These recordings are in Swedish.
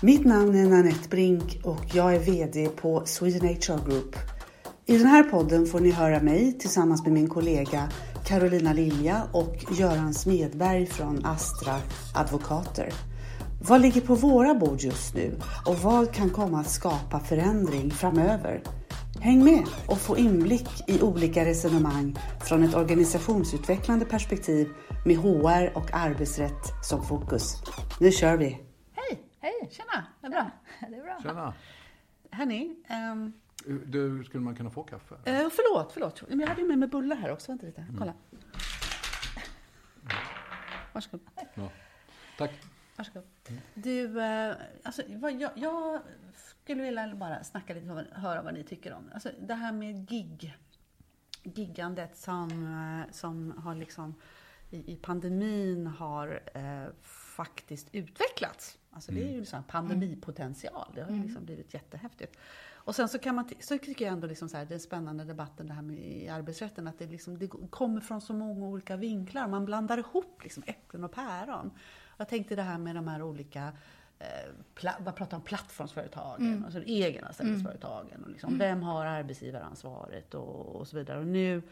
Mitt namn är Nanette Brink och jag är VD på Sweden HR Group. I den här podden får ni höra mig tillsammans med min kollega Carolina Lilja och Göran Smedberg från Astra Advokater. Vad ligger på våra bord just nu och vad kan komma att skapa förändring framöver? Häng med och få inblick i olika resonemang från ett organisationsutvecklande perspektiv med HR och arbetsrätt som fokus. Nu kör vi! Hej! Tjena! Det är bra. Det är bra. Tjena! Hörni, um, du, skulle man kunna få kaffe? Uh, förlåt, förlåt. Men jag hade ju med mig bullar här också. Vänta lite. Mm. Kolla. Varsågod. Ja. Tack. Varsågod. Du, uh, alltså, jag, jag skulle vilja bara snacka lite och höra vad ni tycker om alltså, det här med gig. Giggandet som, eh, som har liksom i, i pandemin har eh, faktiskt utvecklats. Alltså det är ju mm. liksom pandemipotential. Det har ju mm. liksom blivit jättehäftigt. Och sen så kan man, så tycker jag ändå liksom så här, den spännande debatten det här med i arbetsrätten, att det, liksom, det kommer från så många olika vinklar. Man blandar ihop liksom äpplen och päron. Jag tänkte det här med de här olika eh, vad pratar om plattformsföretagen, mm. alltså egenanställningsföretagen. Och liksom, mm. Vem har arbetsgivaransvaret och, och så vidare. Och nu,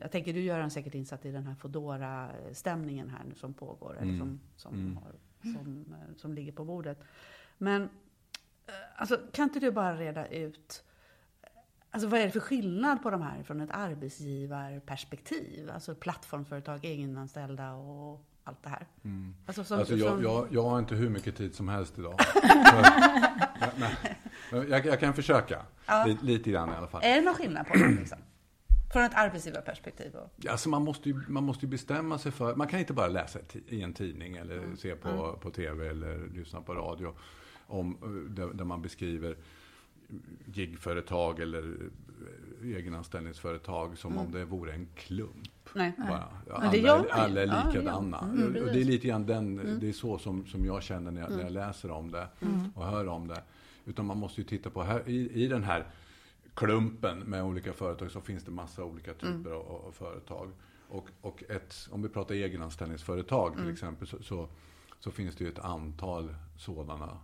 jag tänker du gör en säkert insatt i den här fodora stämningen här nu som pågår, mm. eller som, som, mm. har, som, eh, som ligger på bordet. Men eh, alltså, kan inte du bara reda ut Alltså vad är det för skillnad på de här från ett arbetsgivarperspektiv? Alltså plattformsföretag, egenanställda och allt det här. Mm. Alltså, som, alltså jag, som... jag, jag, har inte hur mycket tid som helst idag. men, jag, jag, kan försöka, ja. lite, lite grann i alla fall. Är det någon skillnad på det? Liksom? Från ett arbetsgivarperspektiv? Och... Alltså man, måste ju, man måste ju bestämma sig för, man kan inte bara läsa i en tidning eller mm. se på, mm. på TV eller lyssna på radio om, där, där man beskriver gigföretag eller egenanställningsföretag som mm. om det vore en klump. Nej. Bara, alla, det gör alla är likadana. Ja, mm, det är lite grann den, mm. det är så som, som jag känner när jag, när jag mm. läser om det mm. och hör om det. Utan man måste ju titta på, här, i, i den här klumpen med olika företag så finns det massa olika typer mm. av, av, företag. Och, och ett, om vi pratar egenanställningsföretag till exempel så, så, så finns det ju ett antal sådana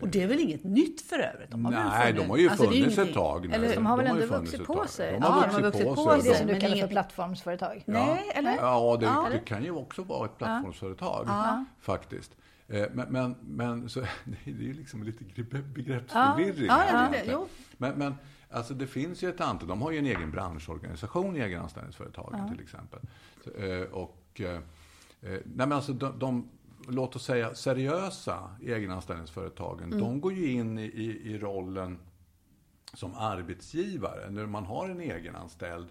och det är väl inget nytt för övrigt? De har Nej, de har ju alltså, funnits ett tag nu. Eller, de har väl ändå vuxit på sig? De har, ja, vuxit, de har vuxit på, sig. Det som du kallar för plattformsföretag? Ja. Nej, eller? Ja, det, ja. det kan ju också vara ett plattformsföretag, ja. faktiskt. Eh, men, men, men så, det är ju liksom lite begreppsförvirring. Ja, ja, men, men alltså det finns ju ett antal, de har ju en egen branschorganisation, egenanställningsföretagen ja. till exempel. Eh, och, eh, nej men alltså de, de låt oss säga seriösa egenanställningsföretagen, mm. de går ju in i, i, i rollen som arbetsgivare. När man har en egenanställd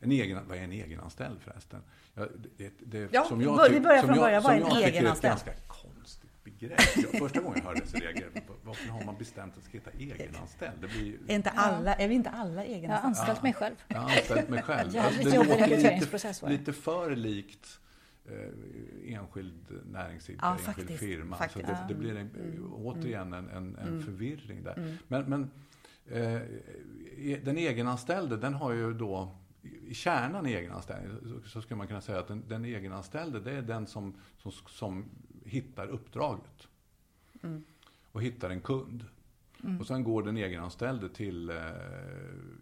en egen, vad är en egenanställd förresten? Ja, det, det, ja som jag, vi börjar från början. Vad är en egenanställd? Det är ett ganska konstigt begrepp. Första gången jag hörde dessa regler, varför har man bestämt att det ska heta egenanställd? Det blir, är, inte alla, är vi inte alla egenanställda? Jag har anställt mig själv. Jag har anställt mig själv. Jag alltså, det låter lite, lite för likt eh, enskild näringsidkare, ja, enskild firma. Faktiskt. Så det, det, blir en, mm. återigen en, en, en mm. förvirring där. Mm. Men, men eh, e, den egenanställde, den har ju då i kärnan i egenanställning så, skulle man kunna säga att den, den egenanställde det är den som, som, som hittar uppdraget. Mm. Och hittar en kund. Mm. Och sen går den egenanställde till eh,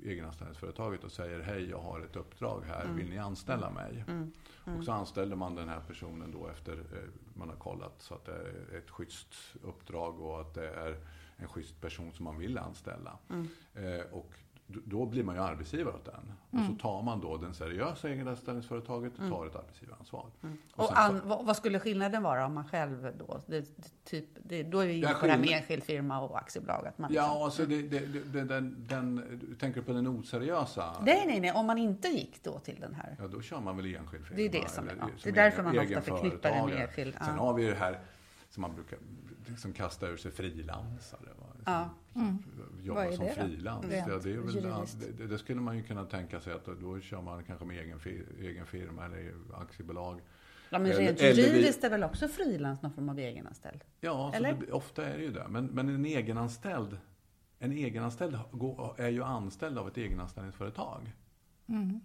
egenanställningsföretaget och säger hej, jag har ett uppdrag här, mm. vill ni anställa mig? Mm. Och så anställer man den här personen då efter eh, man har kollat så att det är ett schysst uppdrag och att det är en schysst person som man vill anställa. Mm. Eh, och då blir man ju arbetsgivare åt den. Mm. Och så mm. tar man då den seriösa egenanställningsföretaget och mm. tar ett arbetsgivaransvar. Mm. Och, och an, vad, vad, skulle skillnaden vara om man själv då, det, typ, det, då är vi inne på det här med enskild firma och aktiebolag. Att man ja, liksom, alltså det, det, den, den, du tänker på den oseriösa? Nej, nej, nej, om man inte gick då till den här. Ja, då kör man väl enskild firma. Det är det som, eller, ja, det är därför man ofta förknippar den med enskild. Sen ja. har vi det här som man brukar liksom kasta ur sig frilansare. Ja. Mm. Jobba som frilans. Ja, det, det, det, skulle man ju kunna tänka sig att då, då kör man kanske med egen, egen firma eller aktiebolag. Ja, men rent juridiskt är väl också frilans någon form av egenanställd? Ja, det, ofta är det ju det. Men, men en egenanställd, en egenanställd är ju anställd av ett egenanställningsföretag. Mm.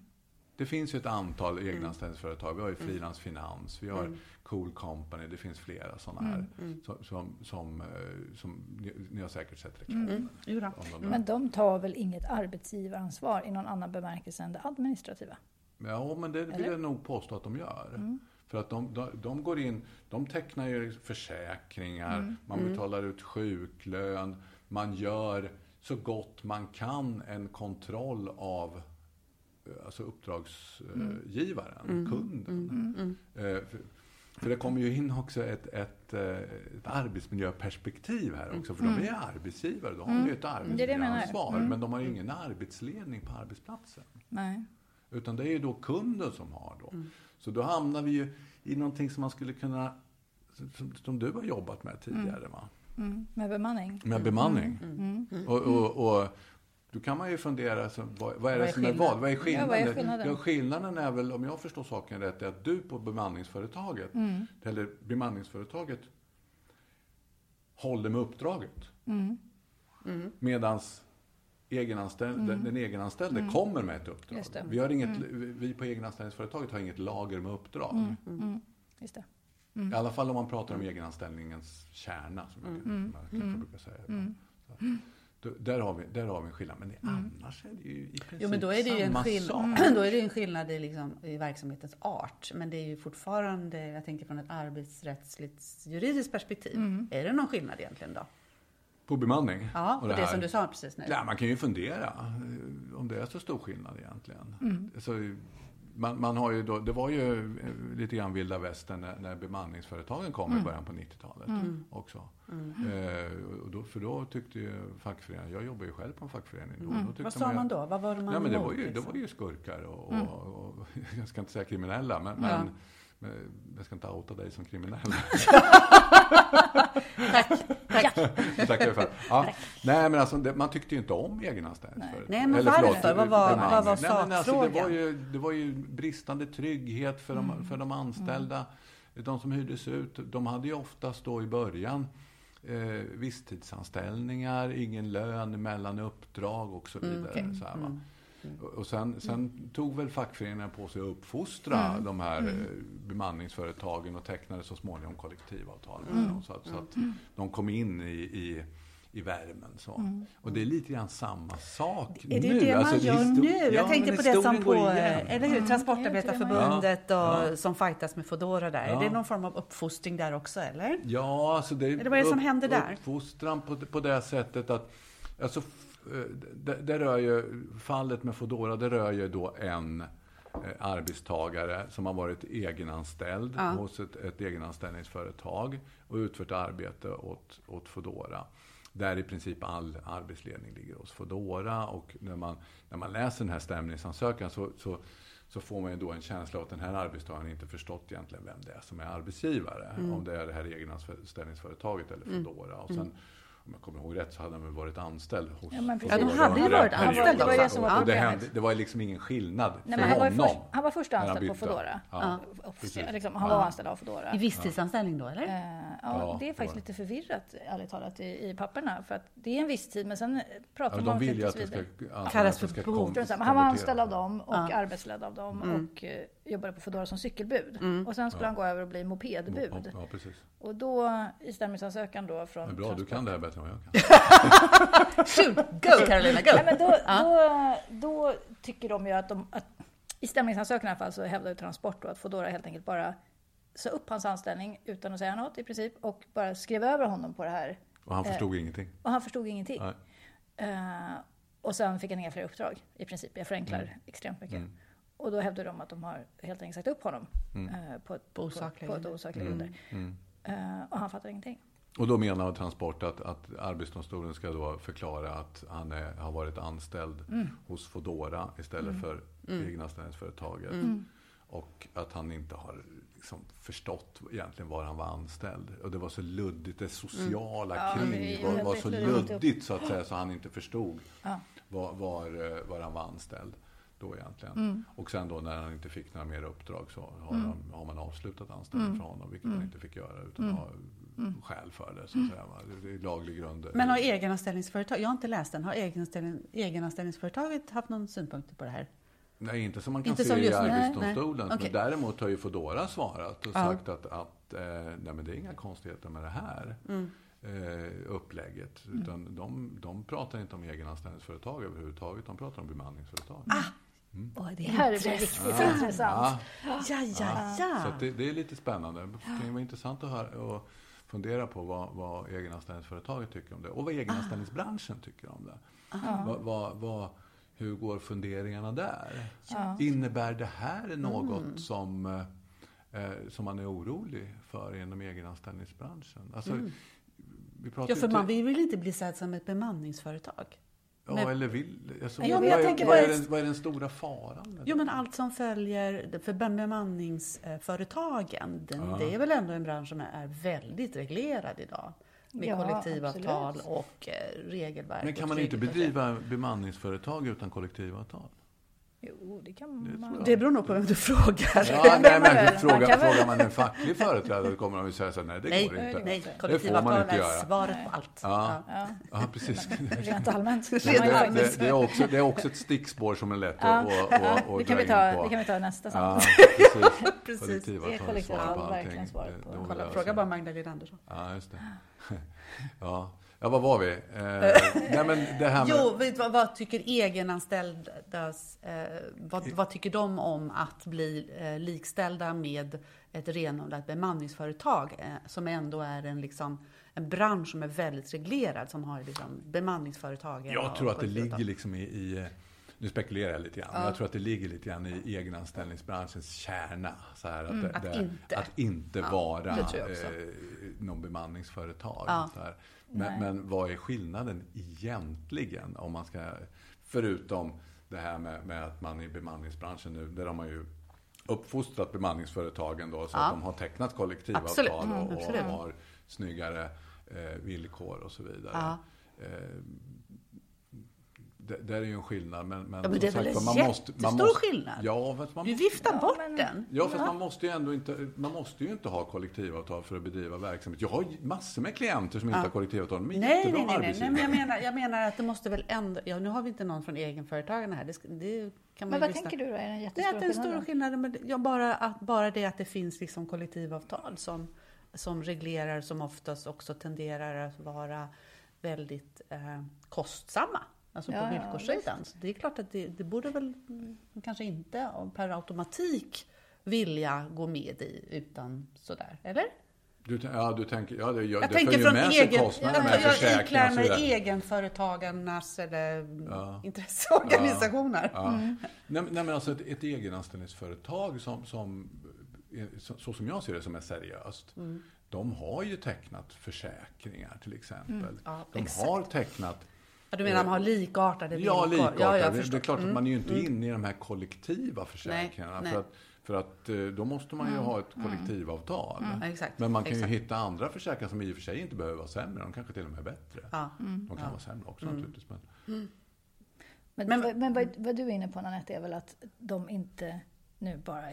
Det finns ju ett antal mm. egenanställningsföretag. Vi har ju mm. Frilansfinans, vi har mm. Cool Company, det finns flera sådana här. Mm. Som, som, som, eh, som ni, ni, har säkert sett reklam mm. de Men de tar väl inget arbetsgivaransvar i någon annan bemärkelse än det administrativa? Ja, men det vill Eller? jag nog påstå att de gör. Mm. För att de, de, de, går in, de tecknar ju försäkringar, mm. man mm. betalar ut sjuklön, man gör så gott man kan en kontroll av alltså uppdragsgivaren, mm. kunden. Mm. Mm. Eh, för, för det kommer ju in också ett, ett, eh, ett arbetsmiljöperspektiv här också. För mm. de är arbetsgivare, de har ju ett arbetsmiljöansvar. Mm. Men de har ju ingen arbetsledning på arbetsplatsen. Nej. Utan det är ju då kunden som har då. Mm. Så då hamnar vi ju i någonting som man skulle kunna, som, som du har jobbat med tidigare va? Mm. Med bemanning. Med bemanning. Mm. Mm. Och, och, och, då kan man ju fundera, så, vad, vad, är det som är vad? Vad är skillnaden? Ja, vad är skillnaden? Ja, skillnaden är väl, om jag förstår saken rätt, är att du på bemanningsföretaget, mm. eller bemanningsföretaget, håller med uppdraget. Mm. Mm. Medans egenanställd, mm. den, den egenanställde mm. kommer med ett uppdrag. Vi, har inget, mm. vi på egenanställningsföretaget har inget lager med uppdrag. Mm. Mm. Just det. I alla fall om man pratar om egenanställningens kärna, som jag, mm. jag brukar säga. Där, har vi, där har vi en skillnad. Men mm. annars är det ju i princip jo, men då är det ju en skill- Då är det en skillnad i, liksom, i verksamhetens art. Men det är ju fortfarande, jag tänker från ett arbetsrättsligt juridiskt perspektiv. Mm. Är det någon skillnad egentligen då? På bemanning? Ja, på det, det som du sa precis nu. Ja, man kan ju fundera eh, om det är så stor skillnad egentligen. Mm. Så, man, man, har ju då, det var ju eh, lite grann vilda västern när, när bemanningsföretagen kom mm. i början på 90-talet mm. också. Mm. Eh, och då, för då tyckte ju fackföreningen, jag jobbar ju själv på en fackförening då. Mm. Vad sa man, man då? Vad var det man ja, men det var ju, det var ju skurkar och, och, mm. och, och, jag ska inte säga kriminella, men, men jag ska inte outa dig som kriminell. tack. Tack. Tackar för. Ja. Nej, men alltså, det, man tyckte ju inte om egenanställningsföretag. Nej. Nej, men Eller, varför? Förlåt, vad var, vad var sakfrågan? Alltså, det, var ju, det var ju bristande trygghet för de, mm. för de anställda. Mm. De som hyrdes ut, de hade ju oftast då i början eh, visstidsanställningar, ingen lön mellan uppdrag och så mm, vidare. Mm, okay. så här, mm. Och sen, sen tog väl fackföreningarna på sig att uppfostra mm. de här mm. Eh, bemanningsföretagen och tecknade så småningom kollektivavtal med mm. dem. Så att, så att mm. de kom in i, i i värmen. Så. Mm. Och det är lite grann samma sak nu. Är det nu. det man alltså, gör nu? Jag ja, tänkte på det som på eller hur, Transportarbetarförbundet ja. och, som fightas med Foodora där. Ja. Är det någon form av uppfostring där också, eller? Ja, alltså det, eller vad är det som upp, händer där? Uppfostran på, på det sättet att alltså, Eh, det, det rör ju, fallet med Fodora, det rör ju då en eh, arbetstagare som har varit egenanställd ja. hos ett, ett egenanställningsföretag och utfört arbete åt, åt Fodora. Där i princip all arbetsledning ligger hos Fodora och när man, när man läser den här stämningsansökan så, så, så får man ju då en känsla av att den här arbetstagaren inte förstått egentligen vem det är som är arbetsgivare. Mm. Om det är det här egenanställningsföretaget eller mm. Fodora. Och sen, mm om jag kommer ihåg rätt så hade han väl varit anställd hos Ja, men ja de hade ju varit anställda. Det var, det, som var det, hände, det var liksom ingen skillnad Nej, för han honom. Var först, han var först anställd på Foodora. Ja, ja. Liksom, han var anställd av Foodora. I visstidsanställning då, eller? Uh, ja, det är faktiskt lite förvirrat, ärligt talat, i, i papperna. För att det är en visstid, men sen pratar ja, de om de vill ju att det ska kallas för behov. Han var anställd av dem och arbetsledd av dem mm. och uh, jobbade på Foodora som cykelbud. Mm. Och sen skulle han gå över och bli mopedbud. Ja, precis. Och då, i stämningsansökan då från... Men bra, du kan det här bättre än vad jag kan. Shoot, go Carolina, go! Nej, men då, då, då, tycker de ju att de... Att, I stämningsansökan i alla fall så hävdar ju Transport då att Foodora helt enkelt bara sa upp hans anställning utan att säga något i princip och bara skrev över honom på det här. Och han förstod eh, ingenting? Och han förstod ingenting. Uh, och sen fick han inga fler uppdrag i princip. Jag förenklar mm. extremt mycket. Mm. Och då hävdar de att de har helt enkelt sagt upp honom mm. uh, på, ett, på, på, på ett osakliga grunder. Mm. Uh, och han fattar ingenting. Och då menar Transport att, att Arbetsdomstolen ska då förklara att han är, har varit anställd mm. hos Fodora istället mm. för mm. egenanställningsföretaget. Mm. Och att han inte har liksom förstått egentligen var han var anställd. Och det var så luddigt, det sociala mm. kring ja, var, var, så luddigt så att säga så han inte förstod ja. var, var, eh, var han var anställd då egentligen. Mm. Och sen då när han inte fick några mer uppdrag så har, mm. han, har man avslutat anställningen mm. för honom, vilket mm. man inte fick göra utan mm. ha mm. skäl för det. Så att säga. Det är laglig grund. Men har egenanställningsföretag, jag har inte läst den, har egenanställningsföretaget haft någon synpunkt på det här? Nej, inte som man kan inte se i Arbetsdomstolen. Okay. Men däremot har ju Foodora svarat och ja. sagt att, att eh, nej, men det är inga konstigheter med det här mm. eh, upplägget. Mm. Utan de, de pratar inte om egenanställningsföretag överhuvudtaget. De pratar om bemanningsföretag. Ah. Mm. Oh, det här är riktigt ja. intressant. Ja, ja, ja. ja. Så det, det, är lite spännande. Det kan vara intressant att höra och fundera på vad, vad egenanställningsföretaget tycker om det. Och vad egenanställningsbranschen tycker om det. Vad, vad, vad, hur går funderingarna där? Ja. Innebär det här något mm. som, eh, som man är orolig för inom egenanställningsbranschen? Alltså, mm. vi ja, för man vill väl inte bli sedd som ett bemanningsföretag? Ja, men, eller vill... Alltså, ja, vad, är, vad, är den, vad är den stora faran? Jo, men allt som följer för bemanningsföretagen, den, ja. det är väl ändå en bransch som är väldigt reglerad idag? med ja, kollektivavtal absolut. och eh, regelverk. Men kan man inte bedriva bemanningsföretag utan kollektivavtal? Jo, det kan det man. Det beror nog på vem du frågar. Ja, nej, men fråga, man frågar man en facklig företrädare kommer de att säga så här, nej det nej, går inte. Nej, kollektivavtal är göra. svaret på allt. Ja, ja. ja precis. Rent allmänt. Det, det, det, är också, det är också ett stickspår som är lätt ja. att, att, att, att det kan vi ta, Det kan vi ta nästa samtal. Ja, precis. Kollektivavtal är svaret på allting. Fråga bara Magdalena Andersson. Ja, just det. Ja. Ja, vad var vi? Eh, nej, men det här med... Jo, vet, vad, vad tycker egenanställdas... Eh, vad, vad, tycker de om att bli eh, likställda med ett renodlat bemanningsföretag eh, som ändå är en, liksom, en bransch som är väldigt reglerad, som har liksom, bemanningsföretag. Jag tror att det ligger liksom i, i nu spekulerar jag lite grann, ja. men jag tror att det ligger lite grann i egenanställningsbranschens kärna. Så här, att, mm, det, att, inte, att inte ja, vara eh, någon bemanningsföretag. Ja. Men, men, vad är skillnaden egentligen? Om man ska, förutom det här med, med att man i bemanningsbranschen nu, där har man ju uppfostrat bemanningsföretagen då, så att de har tecknat kollektivavtal mm, och, och, har snyggare eh, villkor och så vidare. Eh, det, det är ju en skillnad. Men, men, ja, men det är väl en man måste, man måste, skillnad? Ja, fast man, du viftar bort men, den. Ja, fast ja. man måste ju ändå inte, man måste ju inte ha kollektivavtal för att bedriva verksamhet. Jag har massor med klienter som ja. inte har kollektivavtal. De är nej, nej, nej, nej, nej, men jag menar, jag menar att det måste väl ändå, ja nu har vi inte någon från egenföretagarna här. Det, det kan man men vad lyssna. tänker du då är den jättestora? Det är den stora skillnaden, men ja, bara, att, bara det att det finns liksom kollektivavtal som, som reglerar, som oftast också tenderar att vara väldigt eh, kostsamma. Alltså på ja, villkorssidan. Ja, det är klart att det, det borde väl kanske inte per automatik vilja gå med i utan sådär, eller? Du, ja, du tänker, ja, det, jag, jag det tänker från med egen, kostnader jag, med jag iklär mig egenföretagarnas eller ja. intresseorganisationer. Ja, ja. Mm. Nej, nej, men alltså ett, ett egenanställningsföretag som, som, så, så, som jag ser det, som är seriöst. Mm. De har ju tecknat försäkringar till exempel. Mm. de exakt. har tecknat Ja, du menar att man har likartade villkor? Ja, likartade. Ja, det är klart att man är ju inte mm. inne i de här kollektiva försäkringarna. Nej, för, att, för att eh, då måste man ju mm. ha ett mm. kollektivavtal. Mm. Exakt, Men man kan exakt. ju hitta andra försäkringar som i och för sig inte behöver vara sämre. De kanske till och med är bättre. Ja. De kan ja. vara sämre också naturligtvis. Men, men, men, men vad, vad, du är inne på Nanette är väl att de inte nu bara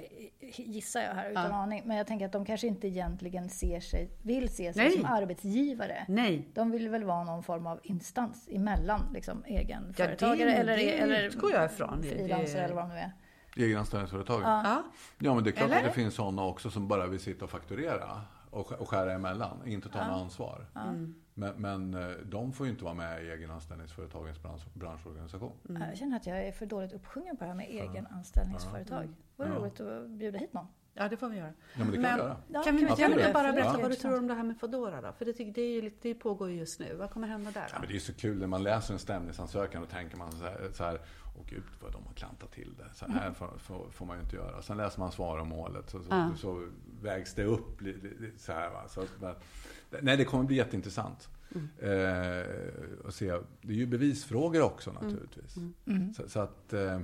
gissar jag här utan ja. aning, men jag tänker att de kanske inte egentligen ser sig, vill se sig Nej. som arbetsgivare. Nej. De vill väl vara någon form av instans emellan liksom, egenföretagare ja, det, eller, det eller utgår jag ifrån. frilansare eller vad de nu är. Egenanställningsföretag? Ja. ja, men det är klart eller? att det finns sådana också som bara vill sitta och fakturera och, och skära emellan, inte ta ja. något ansvar. Mm. Men, men, eh, de får ju inte vara med i egenanställningsföretagens bransch, branschorganisation. Mm. Jag känner att jag är för dåligt uppsjungen på det här med egenanställningsföretag. Mm. Vore ja. roligt att bjuda hit någon. Ja, det får vi göra. Ja, men det kan men, vi göra. Ja, kan vi inte bara berätta ja. vad du tror om det här med Foodora då? För det, det, är ju, det pågår ju just nu. Vad kommer hända där? Då? Ja, men det är så kul när man läser en stämningsansökan och tänker man så här, så här åh gud vad de har klantat till det. Så här mm. får, får, får, man ju inte göra. Sen läser man svar om målet så, så, ja. så vägs det upp så här. Va? Så, men, nej, det kommer bli jätteintressant. Mm. Eh, och se. Det är ju bevisfrågor också mm. naturligtvis. Mm. Mm. Så, så, att eh,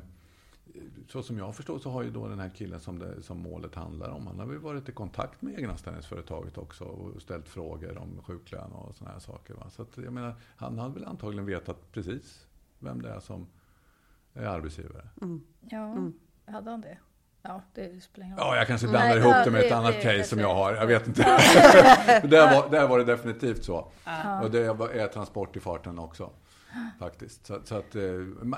så som jag förstår så har ju då den här killen som, det, som målet handlar om, han har väl varit i kontakt med egenanställningsföretaget också och ställt frågor om sjuklön och sådana här saker. Va? Så att, jag menar, han har väl antagligen vetat precis vem det är som är arbetsgivare. Mm. Ja, mm. hade han det? Ja, det spelar ingen roll. Ja, jag kanske blandar Nej, ihop det med ett annat det, case det, som jag har. Jag vet inte. där, var, där var det definitivt så. Ja. Och det är transport i farten också. Faktiskt. Så, så att eh,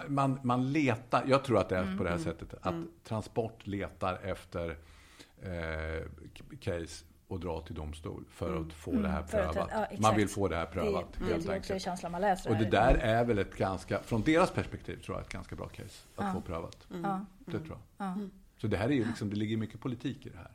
man, man letar, jag tror att det är mm, på det här mm, sättet, att mm. Transport letar efter eh, case och dra till domstol för mm. att få mm. det här prövat. Att, ja, man vill få det här prövat det, helt det enkelt. känslan man läser och det där är väl ett ganska, från deras perspektiv tror jag, ett ganska bra case att ja. få prövat. Mm. Det tror jag. Så det här är ju liksom, det ligger mycket politik i det här.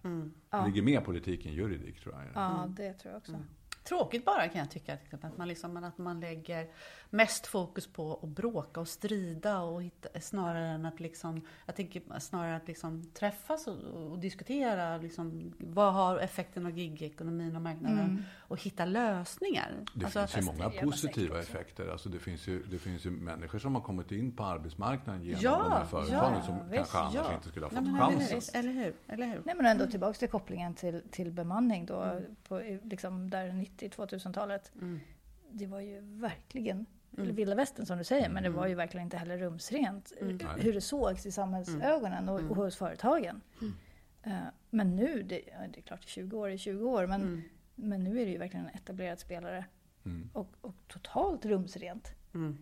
Det ligger mer politik än juridik tror jag. Ja, det tror jag också. Tråkigt bara kan jag tycka, att man, liksom, att man lägger mest fokus på att bråka och strida och hitta, snarare än att liksom, jag tänker snarare att liksom träffas och, och diskutera liksom, vad har effekten av gigekonomin och marknaden mm. och hitta lösningar. Det alltså, finns ju många positiva effekter. Alltså det, finns ju, det finns ju människor som har kommit in på arbetsmarknaden genom ja, de här företagen ja, som visst, kanske annars ja. inte skulle ha fått chansen. Eller hur? Eller hur? Nej men ändå tillbaka till kopplingen till, till bemanning då, mm. på, liksom där 90 2000-talet. Mm. Det var ju verkligen eller mm. vilda västern som du säger, men det var ju verkligen inte heller rumsrent mm. hur det sågs i samhällsögonen och, och hos företagen. Uh, men nu, det, det, är klart 20 år är 20 år, men, mm. men nu är det ju verkligen en etablerad spelare. Mm. Och, och, totalt rumsrent. Mm.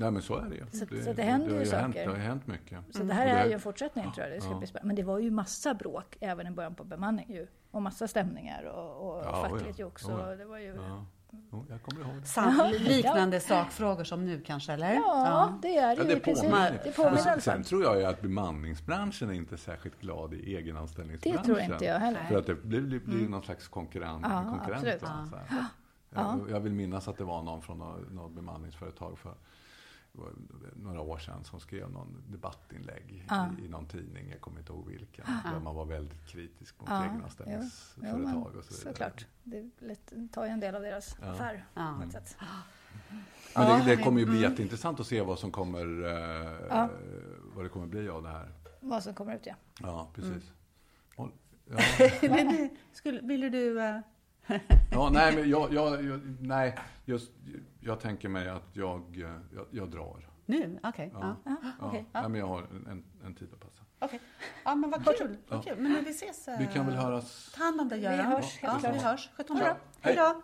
Nej men så är det ju. Så det, så det händer det, det ju saker. Hänt, det har ju hänt mycket. Så det här är ju en fortsättning tror jag. Det ska ja. bli spännande. Men det var ju massa bråk även i början på bemanning ju. Och massa stämningar och, och ja, fackligt ja. jox. Ja. Det var ju... Ja. Jo, jag kommer ihåg det. Sam, liknande sakfrågor som nu kanske, eller? Ja, det är det, ja, det påminner. Det påminner sen tror jag ju att bemanningsbranschen är inte särskilt glad i egenanställningsbranschen. Det tror inte jag heller. För att det blir, blir, blir mm. någon slags konkurrent. Ja, konkurrent jag, jag vill minnas att det var någon från något bemanningsföretag för några år sedan som skrev någon debattinlägg ja. i, i någon tidning, jag kommer inte ihåg vilken, ja. där man var väldigt kritisk mot ja. egenanställningsföretag och så vidare. Såklart, det tar ju en del av deras ja. affär ja. på ett sätt. Men det, det, kommer ju bli mm. jätteintressant att se vad som kommer, eh, vad det kommer bli av det här. Vad som kommer ut, ja. Ja, precis. Mm. Ja. Skulle, ville du... Uh... ja, nej, men jag, jag, jag, nej, just, jag tänker mig att jag, jag, jag drar. Nu? Okej. Okay. Ja. Ja. Ja. Okay. ja. men jag har en, en tid att passa. Okej. Okay. Ja, men vad kul. Vad kul. Men när vi ses. Vi kan väl höras. Ta hand om dig, Göran. Vi hörs, ja. Vi hörs. Sköt om dig. Hej då.